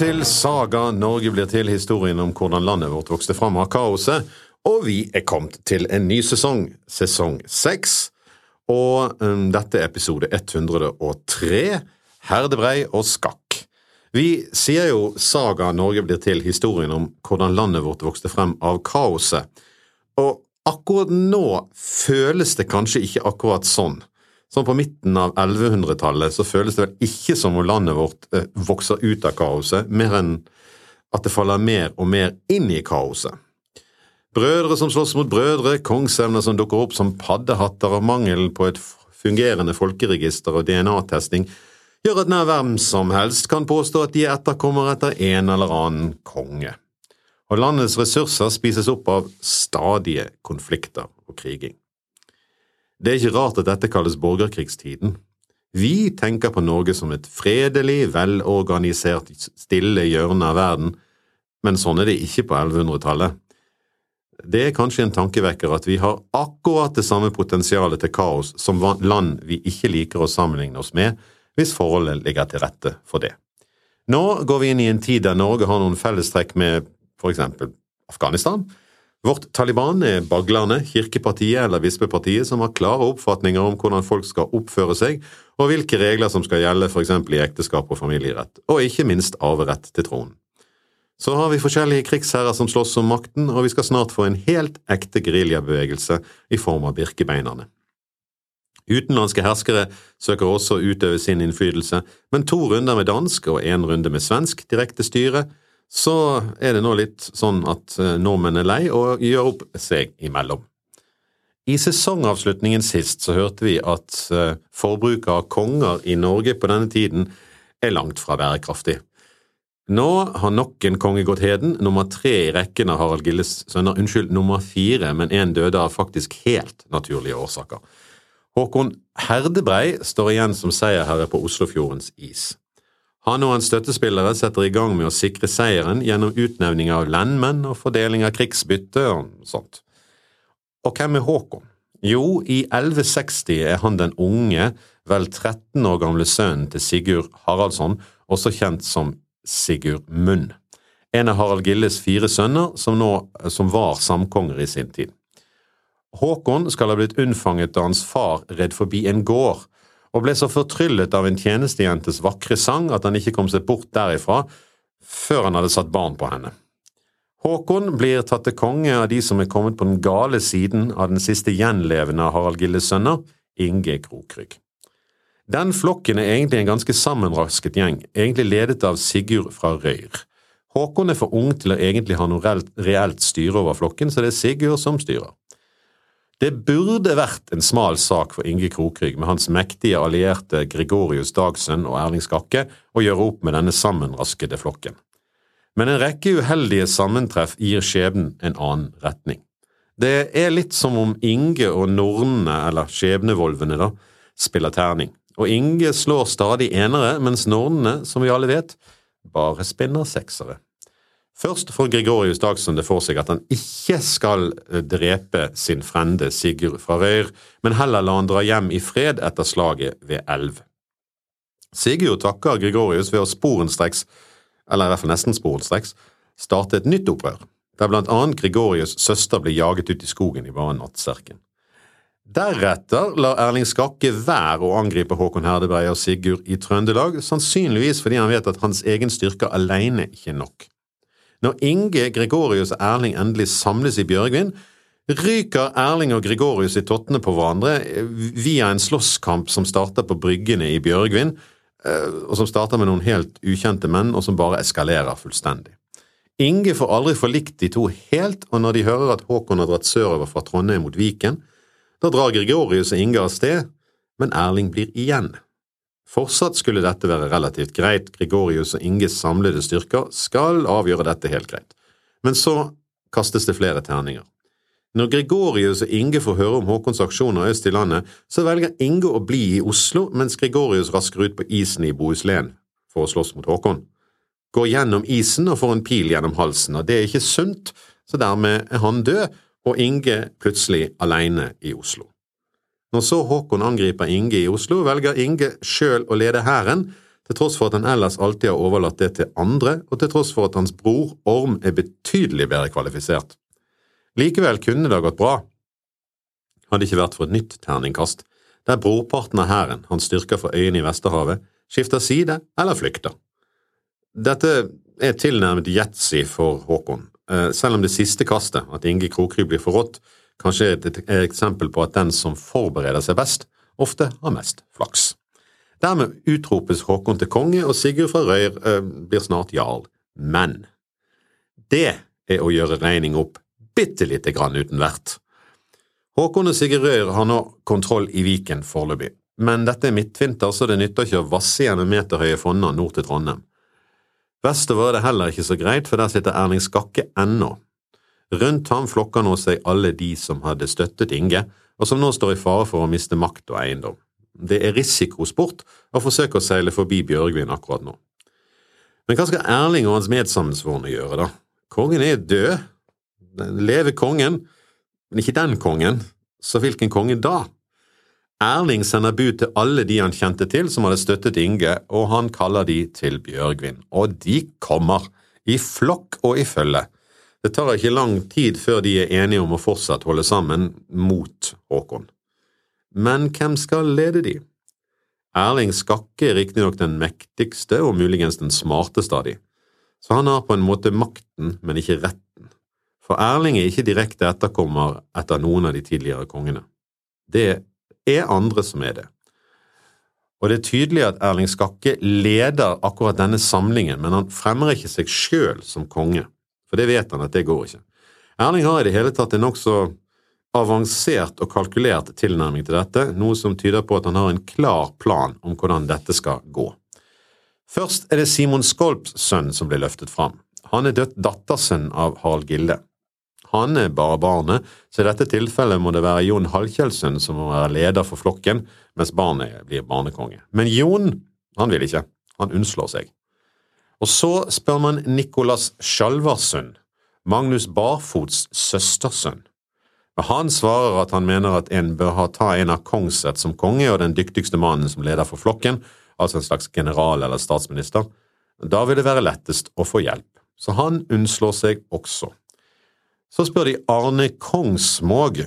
til Saga Norge blir til, historien om hvordan landet vårt vokste fram av kaoset. Og vi er kommet til en ny sesong, sesong seks. Og um, dette er episode 103, Herdebrei og skakk. Vi sier jo Saga Norge blir til, historien om hvordan landet vårt vokste frem av kaoset. Og akkurat nå føles det kanskje ikke akkurat sånn. Sånn på midten av 1100-tallet så føles det vel ikke som om landet vårt eh, vokser ut av kaoset, mer enn at det faller mer og mer inn i kaoset. Brødre som slåss mot brødre, kongsevner som dukker opp som paddehatter, og mangelen på et fungerende folkeregister og DNA-testing gjør at nær hvem som helst kan påstå at de etterkommer etter en eller annen konge. Og landets ressurser spises opp av stadige konflikter og kriging. Det er ikke rart at dette kalles borgerkrigstiden. Vi tenker på Norge som et fredelig, velorganisert, stille hjørne av verden, men sånn er det ikke på 1100-tallet. Det er kanskje en tankevekker at vi har akkurat det samme potensialet til kaos som land vi ikke liker å sammenligne oss med, hvis forholdet ligger til rette for det. Nå går vi inn i en tid der Norge har noen fellestrekk med for eksempel Afghanistan, Vårt Taliban er baglerne, kirkepartiet eller bispepartiet som har klare oppfatninger om hvordan folk skal oppføre seg, og hvilke regler som skal gjelde eksempel i ekteskap og familierett, og ikke minst arverett til tronen. Så har vi forskjellige krigsherrer som slåss om makten, og vi skal snart få en helt ekte geriljabevegelse i form av birkebeinerne. Utenlandske herskere søker også å utøve sin innflytelse, men to runder med dansk og én runde med svensk direkte styre så er det nå litt sånn at eh, nordmenn er lei og gjør opp seg imellom. I sesongavslutningen sist så hørte vi at eh, forbruket av konger i Norge på denne tiden er langt fra bærekraftig. Nå har nok en konge gått heden, nummer tre i rekken av Harald Gilles sønner, unnskyld, nummer fire, men én døde av faktisk helt naturlige årsaker. Håkon Herdebrei står igjen som seierherre på Oslofjordens is. Han og hans støttespillere setter i gang med å sikre seieren gjennom utnevning av landmenn og fordeling av krigsbytte og sånt. Og hvem er Håkon? Jo, i 1160 er han den unge, vel 13 år gamle sønnen til Sigurd Haraldsson, også kjent som Sigurd Munn. En av Harald Gilles fire sønner som, nå, som var samkonger i sin tid. Håkon skal ha blitt unnfanget da hans far red forbi en gård og ble så fortryllet av en tjenestejentes vakre sang at han ikke kom seg bort derifra før han hadde satt barn på henne. Håkon blir tatt til konge av de som er kommet på den gale siden av den siste gjenlevende av Harald Gilles sønner, Inge Krokrygg. Den flokken er egentlig en ganske sammenrasket gjeng, egentlig ledet av Sigurd fra Røyr. Håkon er for ung til å egentlig ha noe reelt styre over flokken, så det er Sigurd som styrer. Det burde vært en smal sak for Inge Krokrygg med hans mektige allierte Gregorius Dagsønn og Erling Skakke å gjøre opp med denne sammenraskede flokken. Men en rekke uheldige sammentreff gir skjebnen en annen retning. Det er litt som om Inge og nornene, eller skjebnevolvene, da, spiller terning. Og Inge slår stadig enere, mens nornene, som vi alle vet, bare spinner seksere. Først får Gregorius Dagsen det for seg at han ikke skal eh, drepe sin frende Sigurd fra Røyr, men heller la han dra hjem i fred etter slaget ved Elv. Sigurd takker Gregorius ved å sporenstreks, eller i hvert fall nesten sporenstreks, starte et nytt opprør, der blant annet Gregorius' søster ble jaget ut i skogen i bare nattserken. Deretter lar Erling Skakke være å angripe Håkon Herdeberg og Sigurd i Trøndelag, sannsynligvis fordi han vet at hans egen styrke alene ikke er nok. Når Inge, Gregorius og Erling endelig samles i Bjørgvin, ryker Erling og Gregorius i tottene på hverandre via en slåsskamp som starter på bryggene i Bjørgvin, eh, og som starter med noen helt ukjente menn, og som bare eskalerer fullstendig. Inge får aldri forlikt de to helt, og når de hører at Håkon har dratt sørover fra Trondheim mot Viken, da drar Gregorius og Inge av sted, men Erling blir igjen. Fortsatt skulle dette være relativt greit, Gregorius og Inges samlede styrker skal avgjøre dette helt greit. Men så kastes det flere terninger. Når Gregorius og Inge får høre om Håkons aksjoner øst i landet, så velger Inge å bli i Oslo, mens Gregorius rasker ut på isen i Bohuslän for å slåss mot Håkon. Går gjennom isen og får en pil gjennom halsen, og det er ikke sunt, så dermed er han død, og Inge plutselig alene i Oslo. Når så Håkon angriper Inge i Oslo, velger Inge sjøl å lede hæren til tross for at han ellers alltid har overlatt det til andre, og til tross for at hans bror Orm er betydelig bedre kvalifisert. Likevel kunne det ha gått bra, hadde ikke vært for et nytt terningkast, der brorparten av hæren, hans styrker fra øyene i Vesterhavet, skifter side eller flykter. Dette er tilnærmet yatzy for Håkon, eh, selv om det siste kastet, at Inge Krokry blir forrådt, kanskje et eksempel på at den som forbereder seg best, ofte har mest flaks. Dermed utropes Håkon til konge, og Sigurd fra Røyr eh, blir snart jarl. Men det er å gjøre regning opp bitte lite grann uten vert. Håkon og Sigurd Røyr har nå kontroll i Viken foreløpig, men dette er midtvinter, så det nytter ikke å vasse gjennom meterhøye fonner nord til Trondheim. Vestover er det heller ikke så greit, for der sitter Erling Skakke ennå. Rundt ham flokker nå seg alle de som hadde støttet Inge, og som nå står i fare for å miste makt og eiendom. Det er risikosport å forsøke å seile forbi Bjørgvin akkurat nå. Men hva skal Erling og hans medsammensvorne gjøre, da? Kongen er død. Leve kongen, men ikke den kongen. Så hvilken konge da? Erling sender bud til alle de han kjente til som hadde støttet Inge, og han kaller de til Bjørgvin. Og de kommer, i flokk og i følge. Det tar ikke lang tid før de er enige om å fortsatt holde sammen mot Håkon. Men hvem skal lede de? Erling Skakke er riktignok den mektigste og muligens den smarteste av de, så han har på en måte makten, men ikke retten. For Erling er ikke direkte etterkommer etter noen av de tidligere kongene. Det er andre som er det. Og det er tydelig at Erling Skakke leder akkurat denne samlingen, men han fremmer ikke seg sjøl som konge, for det vet han at det går ikke. Erling har i det hele tatt en nokså avansert og kalkulert tilnærming til dette, noe som tyder på at han har en klar plan om hvordan dette skal gå. Først er det Simon Skolps sønn som blir løftet fram. Han er dødt dattersønn av Harald Gilde. Han er bare barnet, så i dette tilfellet må det være Jon Halkjelsønn som må være leder for flokken, mens barnet blir barnekonge. Men Jon, han vil ikke. Han unnslår seg. Og så spør man Nikolas Skjalvarsund, Magnus Barfots søstersønn. Han svarer at han mener at en bør ha ta en av Kongseth som konge og den dyktigste mannen som leder for flokken, altså en slags general eller statsminister. Da vil det være lettest å få hjelp, så han unnslår seg også. Så spør de Arne Kongsmåg.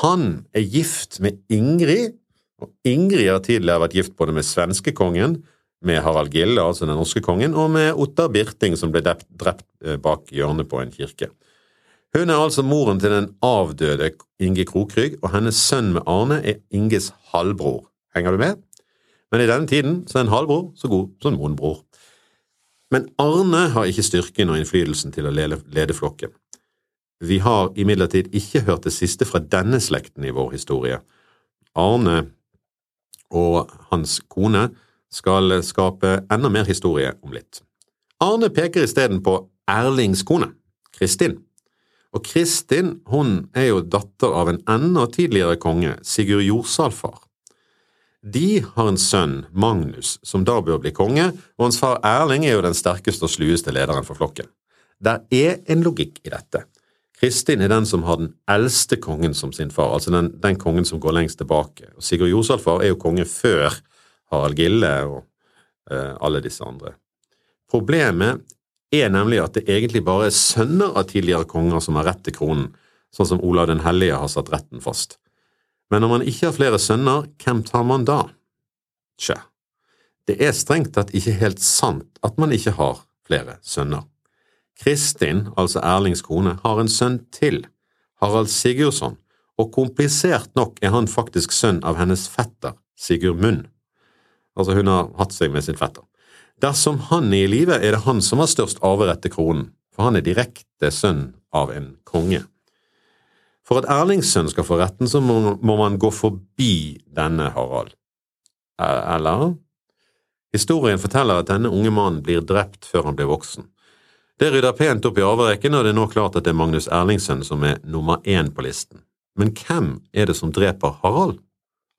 Han er gift med Ingrid, og Ingrid har tidligere vært gift både med svenskekongen, med Harald Gille, altså den norske kongen, og med Ottar Birting, som ble drept eh, bak hjørnet på en kirke. Hun er altså moren til den avdøde Inge Krokrygg, og hennes sønn med Arne er Inges halvbror. Henger du med? Men i denne tiden så er en halvbror så god som noen bror. Men Arne har ikke styrken og innflytelsen til å lede, flokken. Vi har imidlertid ikke hørt det siste fra denne slekten i vår historie. Arne og hans kone skal skape enda mer historie om litt. Arne peker isteden på Erlings kone, Kristin. Og Kristin hun er jo datter av en enda tidligere konge, Sigurd Jordsalfar. De har en sønn, Magnus, som da bør bli konge, og hans far Erling er jo den sterkeste og slueste lederen for flokken. Der er en logikk i dette. Kristin er den som har den eldste kongen som sin far, altså den, den kongen som går lengst tilbake. Og Sigurd Jordsalfar er jo konge før Harald Gille og uh, alle disse andre. Problemet er nemlig at det egentlig bare er sønner av tidligere konger som har rett til kronen, sånn som Olav den hellige har satt retten fast. Men når man ikke har flere sønner, hvem tar man da? Tja, det er strengt tatt ikke helt sant at man ikke har flere sønner. Kristin, altså Erlings kone, har en sønn til, Harald Sigurdsson, og komplisert nok er han faktisk sønn av hennes fetter, Sigurd Munn. Altså, hun har hatt seg med sin fetter. Dersom han er i live, er det han som har størst arverett til kronen, for han er direkte sønn av en konge. For at Erlings sønn skal få retten, så må, man gå forbi denne Harald. Eller? Historien forteller at denne unge mannen blir drept før han blir voksen. Det rydder pent opp i arverekken, og det er nå klart at det er Magnus Erlingssønn som er nummer én på listen. Men hvem er det som dreper Harald?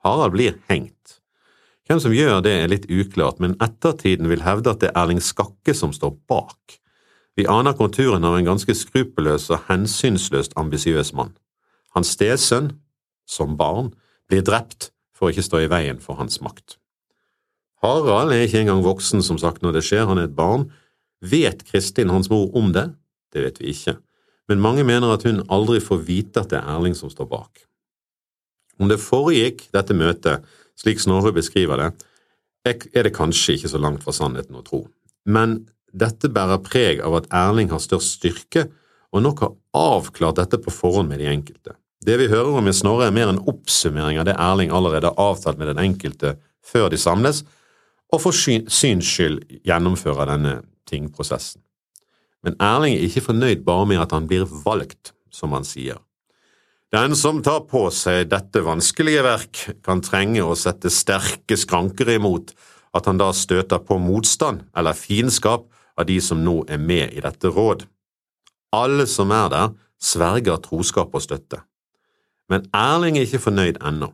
Harald blir hengt. Hvem som gjør det er litt uklart, men ettertiden vil hevde at det er Erling Skakke som står bak. Vi aner konturen av en ganske skruppelløs og hensynsløst ambisiøs mann. Hans stesønn, som barn, blir drept for å ikke stå i veien for hans makt. Harald er ikke engang voksen, som sagt, når det skjer, han er et barn. Vet Kristin, hans mor, om det? Det vet vi ikke, men mange mener at hun aldri får vite at det er Erling som står bak. Om det foregikk, dette møtet, slik Snorre beskriver det, er det kanskje ikke så langt fra sannheten å tro, men dette bærer preg av at Erling har størst styrke og nok har avklart dette på forhånd med de enkelte. Det vi hører om i Snorre er mer en oppsummering av det Erling allerede har avtalt med den enkelte før de samles, og for syns skyld gjennomfører denne tingprosessen. Men Erling er ikke fornøyd bare med at han blir valgt, som han sier. Den som tar på seg dette vanskelige verk, kan trenge å sette sterke skranker imot at han da støter på motstand eller fiendskap av de som nå er med i dette råd. Alle som er der, sverger troskap og støtte. Men Erling er ikke fornøyd ennå.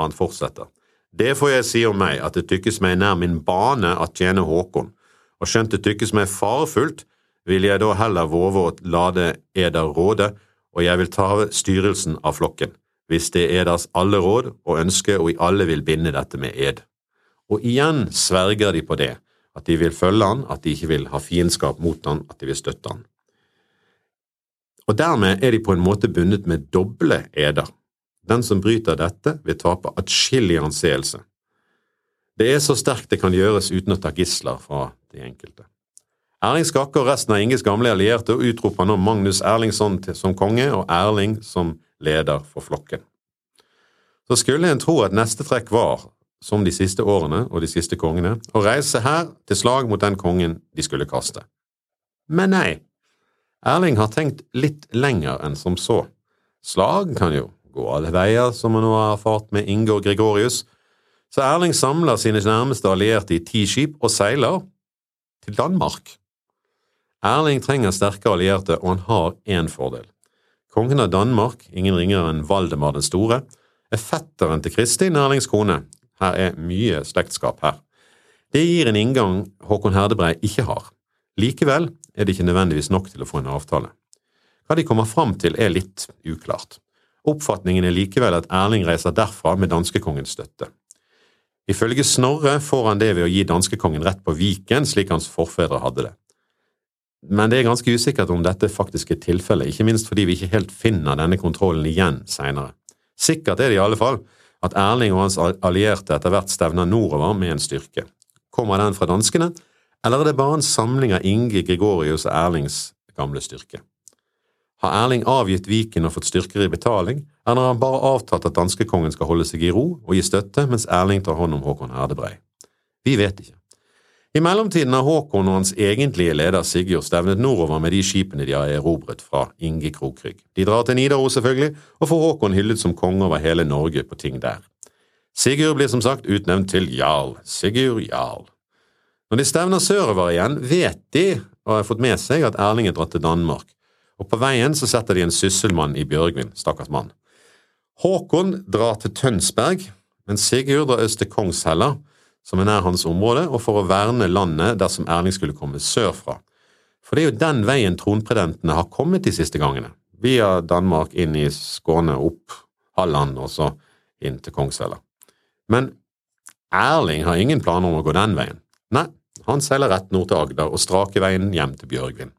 Han fortsetter. Det får jeg si om meg, at det tykkes meg nær min bane at tjene Håkon, og skjønt det tykkes meg farefullt, vil jeg da heller våge å lade eder råde, og jeg vil ta styrelsen av flokken, hvis det er deres alle råd og ønske og i alle vil binde dette med ed. Og igjen sverger de på det, at de vil følge han, at de ikke vil ha fiendskap mot han, at de vil støtte han. Og dermed er de på en måte bundet med doble eder. Den som bryter dette, vil tape atskillig anseelse. Det er så sterkt det kan gjøres uten å ta gisler fra de enkelte. Erling Skakke og resten av Inges gamle allierte utroper nå Magnus Erlingsson som konge og Erling som leder for flokken. Så skulle en tro at neste trekk var, som de siste årene og de siste kongene, å reise her til slag mot den kongen de skulle kaste. Men nei, Erling har tenkt litt lenger enn som så. Slag kan jo gå alle veier, som han nå har erfart med Inge og Gregorius, så Erling samler sine nærmeste allierte i ti skip og seiler til Danmark. Erling trenger sterke allierte, og han har én fordel. Kongen av Danmark, ingen ringere enn Valdemar den store, er fetteren til Kristin, Erlings kone. Her er mye slektskap her. Det gir en inngang Håkon Herdebrei ikke har. Likevel er det ikke nødvendigvis nok til å få en avtale. Hva de kommer fram til, er litt uklart. Oppfatningen er likevel at Erling reiser derfra med danskekongens støtte. Ifølge Snorre får han det ved å gi danskekongen rett på Viken, slik hans forfedre hadde det. Men det er ganske usikkert om dette faktisk er tilfellet, ikke minst fordi vi ikke helt finner denne kontrollen igjen seinere. Sikkert er det i alle fall at Erling og hans allierte etter hvert stevner nordover med en styrke. Kommer den fra danskene, eller er det bare en samling av Inge, Gregorius og Erlings gamle styrke? Har Erling avgitt Viken og fått styrker i betaling, eller har han bare avtatt at danskekongen skal holde seg i ro og gi støtte, mens Erling tar hånd om Håkon Herdebrei? Vi vet ikke. I mellomtiden har Håkon og hans egentlige leder Sigurd stevnet nordover med de skipene de har erobret fra Inge Krokrygg. De drar til Nidaros, selvfølgelig, og får Håkon hyllet som konge over hele Norge på ting der. Sigurd blir som sagt utnevnt til jarl. Sigurd jarl. Når de stevner sørover igjen, vet de, og har fått med seg, at Erling er dratt til Danmark og på veien så setter de en sysselmann i Bjørgvin, stakkars mann. Håkon drar til Tønsberg, men Sigurd drar øst til Kongshella, som er nær hans område, og for å verne landet dersom Erling skulle komme sørfra. For det er jo den veien tronpredentene har kommet de siste gangene, via Danmark inn i Skåne, opp Halland og så inn til Kongshella. Men Erling har ingen planer om å gå den veien. Nei, han seiler rett nord til Agder og straker veien hjem til Bjørgvin.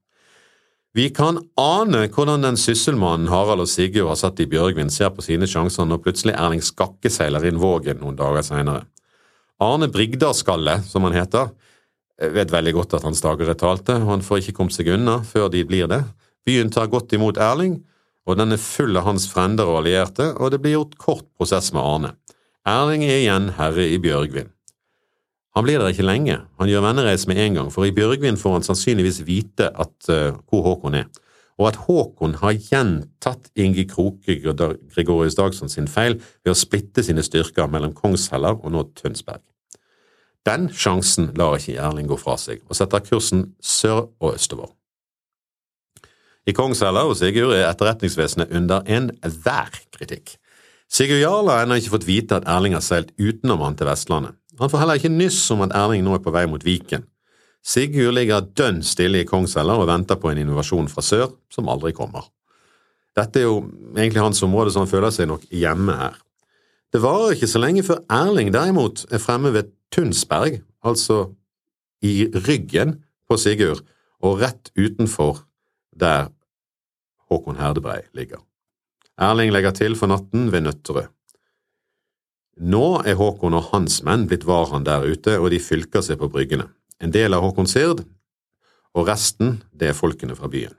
Vi kan ane hvordan den sysselmannen Harald og Sigurd har satt i Bjørgvin, ser på sine sjanser når plutselig Erling Skakke seiler inn Vågen noen dager senere. Arne Brigdalskalle, som han heter, vet veldig godt at hans dager er talte, og han får ikke kommet seg unna før de blir det. Byen tar godt imot Erling, og den er full av hans frender og allierte, og det blir gjort kort prosess med Arne. Erling er igjen herre i Bjørgvin. Han blir der ikke lenge, han gjør vennereis med en gang, for i Bjørgvin får han sannsynligvis vite at, uh, hvor Håkon er, og at Håkon har gjentatt Inge Kroke Gregorius Dagsson sin feil ved å splitte sine styrker mellom Kongsheller og nå Tønsberg. Den sjansen lar ikke Erling gå fra seg, og setter kursen sør og østover. I Kongsheller og Sigurd er etterretningsvesenet under enhver kritikk. Sigurd Jarl har ennå ikke fått vite at Erling har seilt utenom han til Vestlandet. Han får heller ikke nyss om at Erling nå er på vei mot Viken. Sigurd ligger dønn stille i Kongsheller og venter på en innovasjon fra sør som aldri kommer. Dette er jo egentlig hans område, så han føler seg nok hjemme her. Det varer ikke så lenge før Erling derimot er fremme ved Tunsberg, altså i ryggen på Sigurd, og rett utenfor der Håkon Herdebrei ligger. Erling legger til for natten ved Nøtterøy. Nå er Håkon og hans menn blitt varhan der ute, og de fylker seg på bryggene. En del av Håkon Sird, og resten, det er folkene fra byen.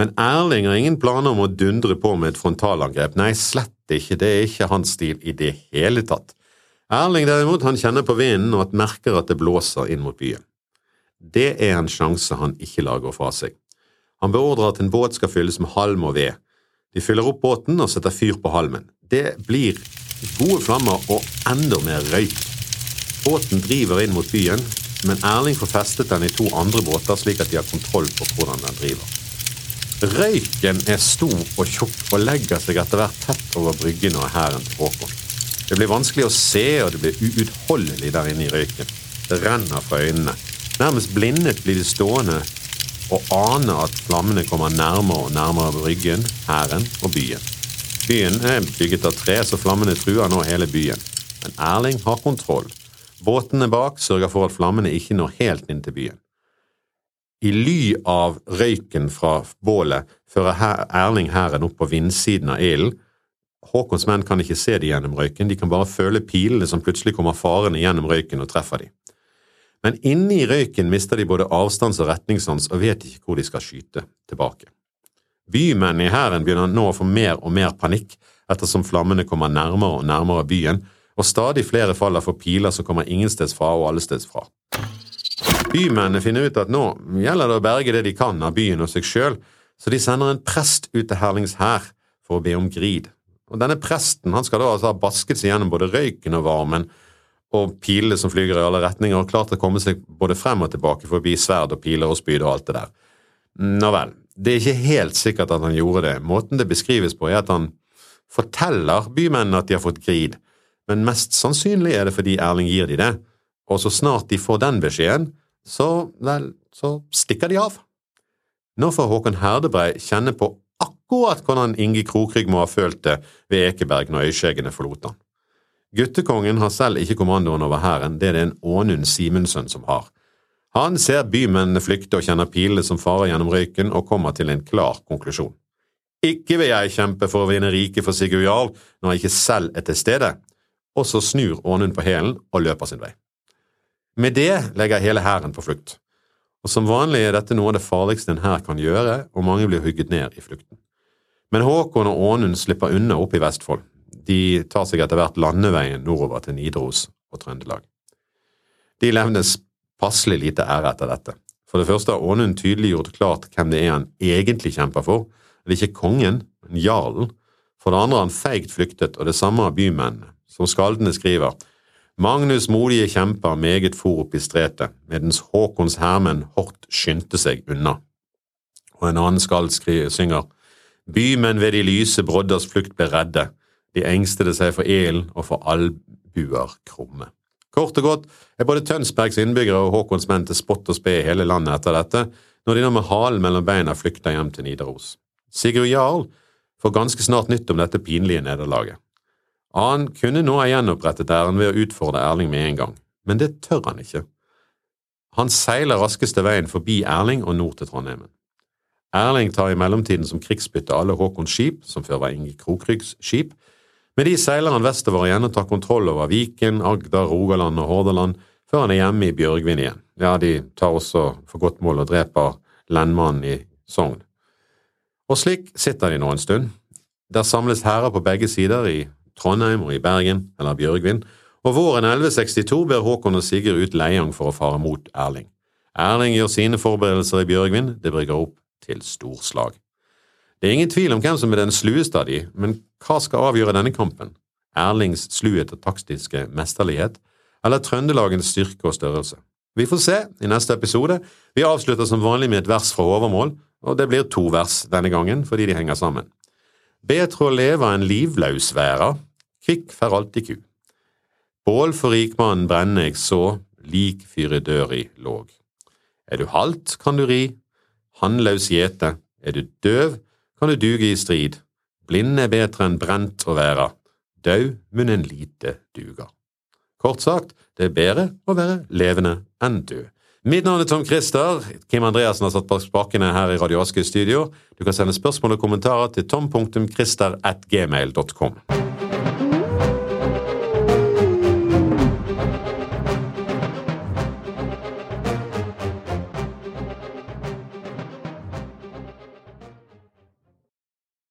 Men Erling har ingen planer om å dundre på med et frontalangrep, nei, slett ikke, det er ikke hans stil i det hele tatt. Erling derimot, han kjenner på vinden og merker at det blåser inn mot byen. Det er en sjanse han ikke gå fra seg. Han beordrer at en båt skal fylles med halm og ved. De fyller opp båten og setter fyr på halmen. Det blir gode flammer og enda mer røyk. Båten driver inn mot byen, men Erling får festet den i to andre båter slik at de har kontroll på hvordan den driver. Røyken er stor og tjukk og legger seg etter hvert tett over bryggen og hæren til Håkon. Det blir vanskelig å se, og det blir uutholdelig der inne i røyken. Det renner fra øynene. Nærmest blindet blir de stående og ane at flammene kommer nærmere og nærmere bryggen, hæren og byen. Byen er bygget av tre, så flammene truer nå hele byen. Men Erling har kontroll. Båtene bak sørger for at flammene ikke når helt inn til byen. I ly av røyken fra bålet fører Erling hæren opp på vindsiden av ilden. Håkons menn kan ikke se det gjennom røyken, de kan bare føle pilene som plutselig kommer farende gjennom røyken og treffer de. Men inne i røyken mister de både avstands- og retningssans og vet ikke hvor de skal skyte tilbake. Bymennene i hæren begynner nå å få mer og mer panikk ettersom flammene kommer nærmere og nærmere byen, og stadig flere faller for piler som kommer ingensteds fra og allesteds fra. Bymennene finner ut at nå gjelder det å berge det de kan av byen og seg sjøl, så de sender en prest ut til Herlings hær for å be om grid. Og Denne presten han skal da altså ha basket seg gjennom både røyken og varmen og pilene som flyger i alle retninger, og klart å komme seg både frem og tilbake forbi sverd og piler og spyd og alt det der. Nå vel, det er ikke helt sikkert at han gjorde det. Måten det beskrives på, er at han forteller bymennene at de har fått grid, men mest sannsynlig er det fordi Erling gir de det, og så snart de får den beskjeden, så vel, så stikker de av. Nå får Håkon Herdebrei kjenne på akkurat hvordan Inge Krokrygg må ha følt det ved Ekeberg når øyskjeggene forlot han. Guttekongen har selv ikke kommandoen over hæren, det er det en Ånund Simensen som har. Han ser bymennene flykte og kjenner pilene som farer gjennom røyken, og kommer til en klar konklusjon. Ikke vil jeg kjempe for å vinne riket for Sigurd Jarl når jeg ikke selv er til stede. Og så snur Ånund på hælen og løper sin vei. Med det legger hele hæren på flukt. Og som vanlig er dette noe av det farligste en hær kan gjøre, og mange blir hugget ned i flukten. Men Håkon og Ånund slipper unna opp i Vestfold. De tar seg etter hvert landeveien nordover til Nidaros og Trøndelag. De levnes passelig lite ære etter dette. For det første har Ånund tydelig gjort klart hvem det er han egentlig kjemper for. Det er ikke kongen, men jarlen. For det andre har han feigt flyktet, og det samme har bymennene. Som skaldene skriver, Magnus modige kjemper meget for opp i stretet, medens Håkons hærmenn hardt skyndte seg unna. Og en annen skald synger, Bymenn ved de lyse brodders flukt ble redde, de engstede seg for ilden og for albuer krumme. Kort og godt er både Tønsbergs innbyggere og Håkons menn til spott og spe i hele landet etter dette, når de nå med halen mellom beina flykter hjem til Nidaros. Sigurd Jarl får ganske snart nytt om dette pinlige nederlaget. Han kunne nå ha gjenopprettet æren ved å utfordre Erling med en gang, men det tør han ikke. Han seiler raskeste veien forbi Erling og nord til Trondheimen. Erling tar i mellomtiden som krigsbytte alle Håkons skip, som før var Inge Krokryggs skip, med de seiler han vestover igjen og tar kontroll over Viken, Agder, Rogaland og Hordaland, før han er hjemme i Bjørgvin igjen. Ja, de tar også for godt mål og dreper lendmannen i Sogn. Og slik sitter de nå en stund. Der samles hærer på begge sider, i Trondheim og i Bergen, eller Bjørgvin, og våren 1162 ber Håkon og Sigurd ut Leiang for å fare mot Erling. Erling gjør sine forberedelser i Bjørgvin, det brygger opp til storslag. Det er ingen tvil om hvem som er den slueste av de, men hva skal avgjøre denne kampen? Erlings sluhet og taktiske mesterlighet, eller Trøndelagens styrke og størrelse? Vi får se i neste episode. Vi avslutter som vanlig med et vers fra overmål, og det blir to vers denne gangen fordi de henger sammen. Betre å leve enn livlaus væra, kvikk fer alltid ku. Bål for rikmannen brenne eg så, lik fyre døri låg. Er du halt, kan du ri, handlaus gjete, er du døv, kan du duge i strid. Blind er betre enn brent å være, dau munn en lite duger. Kort sagt, det er bedre å være levende enn død. Mitt navn er Tom Christer. Kim Andreassen har satt bak spakene her i Radio Aske studio. Du kan sende spørsmål og kommentarer til tom.christer.gmail.com.